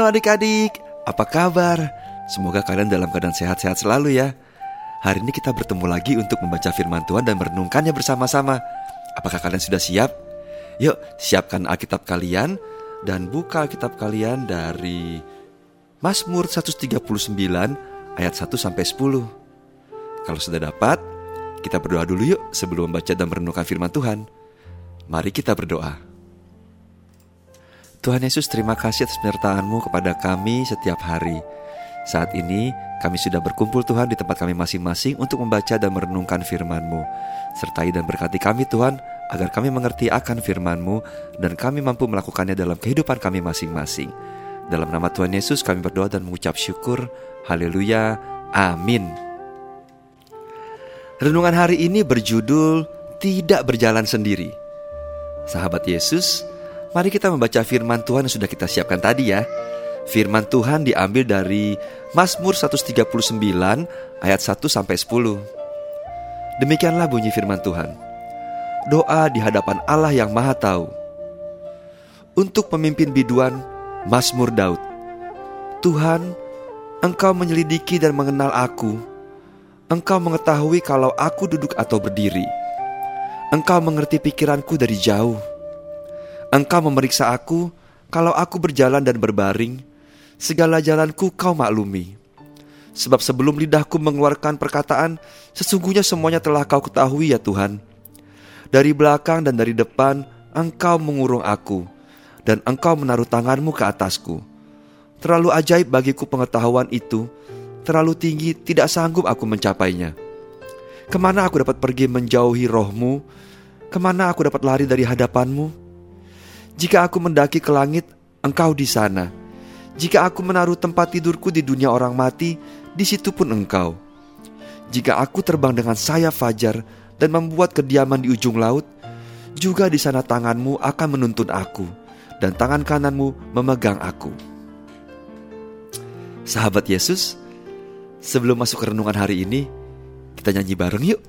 Halo adik-adik, apa kabar? Semoga kalian dalam keadaan sehat-sehat selalu ya. Hari ini kita bertemu lagi untuk membaca firman Tuhan dan merenungkannya bersama-sama. Apakah kalian sudah siap? Yuk, siapkan Alkitab kalian dan buka Alkitab kalian dari Mazmur 139 ayat 1 sampai 10. Kalau sudah dapat, kita berdoa dulu yuk sebelum membaca dan merenungkan firman Tuhan. Mari kita berdoa. Tuhan Yesus terima kasih atas penyertaan-Mu kepada kami setiap hari. Saat ini kami sudah berkumpul Tuhan di tempat kami masing-masing untuk membaca dan merenungkan firman-Mu. Sertai dan berkati kami Tuhan agar kami mengerti akan firman-Mu dan kami mampu melakukannya dalam kehidupan kami masing-masing. Dalam nama Tuhan Yesus kami berdoa dan mengucap syukur. Haleluya. Amin. Renungan hari ini berjudul Tidak Berjalan Sendiri. Sahabat Yesus, Mari kita membaca firman Tuhan yang sudah kita siapkan tadi ya. Firman Tuhan diambil dari Mazmur 139 ayat 1 sampai 10. Demikianlah bunyi firman Tuhan. Doa di hadapan Allah yang Maha Tahu. Untuk pemimpin biduan Mazmur Daud. Tuhan, Engkau menyelidiki dan mengenal aku. Engkau mengetahui kalau aku duduk atau berdiri. Engkau mengerti pikiranku dari jauh. Engkau memeriksa aku kalau aku berjalan dan berbaring, segala jalanku kau maklumi. Sebab sebelum lidahku mengeluarkan perkataan, sesungguhnya semuanya telah kau ketahui ya Tuhan. Dari belakang dan dari depan, engkau mengurung aku, dan engkau menaruh tanganmu ke atasku. Terlalu ajaib bagiku pengetahuan itu, terlalu tinggi tidak sanggup aku mencapainya. Ke mana aku dapat pergi menjauhi rohmu? Ke mana aku dapat lari dari hadapanmu? Jika aku mendaki ke langit, engkau di sana. Jika aku menaruh tempat tidurku di dunia orang mati, di situ pun engkau. Jika aku terbang dengan sayap fajar dan membuat kediaman di ujung laut, juga di sana tanganmu akan menuntun aku, dan tangan kananmu memegang aku. Sahabat Yesus, sebelum masuk ke renungan hari ini, kita nyanyi bareng yuk.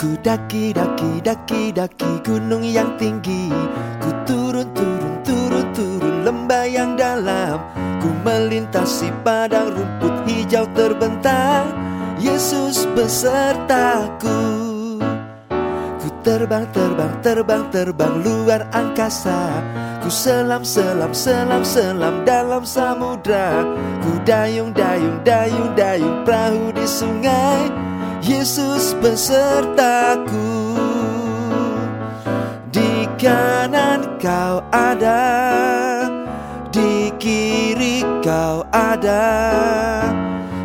Ku daki daki daki daki gunung yang tinggi. Ku turun turun turun turun lembah yang dalam. Ku melintasi padang rumput hijau terbentang Yesus besertaku. Ku terbang terbang terbang terbang luar angkasa. Ku selam selam selam selam dalam samudra. Ku dayung dayung dayung dayung perahu di sungai Yesus besertaku. Di kanan kau ada Di kiri kau ada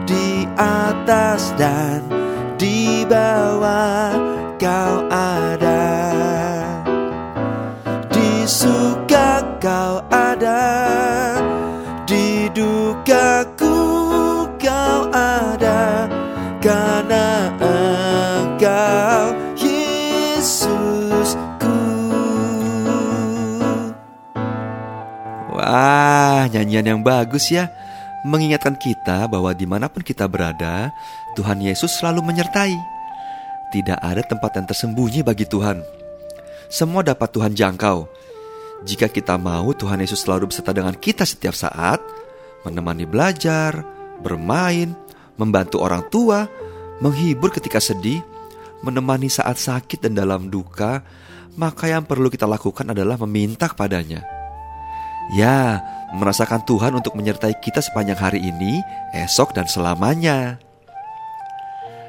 Di atas dan di bawah kau ada. Di suka kau ada nyanyian yang bagus ya. Mengingatkan kita bahwa di mana pun kita berada Tuhan Yesus selalu menyertai. Tidak ada tempat yang tersembunyi bagi Tuhan. Semua dapat Tuhan jangkau. Jika kita mau Tuhan Yesus selalu beserta dengan kita setiap saat. Menemani belajar, bermain, membantu orang tua, menghibur ketika sedih, menemani saat sakit dan dalam duka, maka yang perlu kita lakukan adalah meminta kepadanya. Ya, merasakan Tuhan untuk menyertai kita sepanjang hari ini, esok, dan selamanya.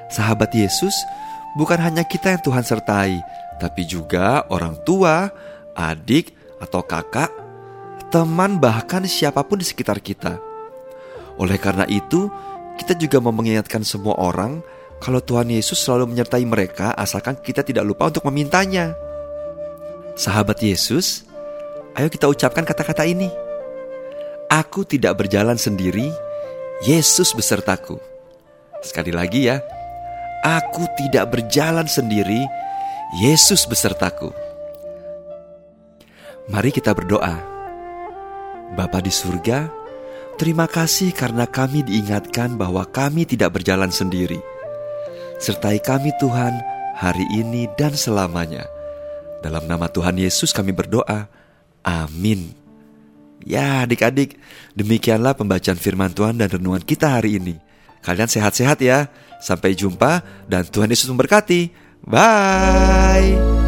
Sahabat Yesus, bukan hanya kita yang Tuhan sertai, tapi juga orang tua, adik, atau kakak, teman, bahkan siapa pun di sekitar kita. Oleh karena itu, kita juga mau mengingatkan semua orang kalau Tuhan Yesus selalu menyertai mereka asalkan kita tidak lupa untuk memintanya. Sahabat Yesus, ayo kita ucapkan kata-kata ini. Aku tidak berjalan sendiri, Yesus besertaku. Sekali lagi ya, aku tidak berjalan sendiri, Yesus besertaku. Mari kita berdoa. Bapa di surga, Terima kasih karena kami diingatkan bahwa kami tidak berjalan sendiri. Sertai kami Tuhan hari ini dan selamanya. Dalam nama Tuhan Yesus kami berdoa. Amin. Ya adik-adik, demikianlah pembacaan firman Tuhan dan renungan kita hari ini. Kalian sehat-sehat ya. Sampai jumpa dan Tuhan Yesus memberkati. Bye.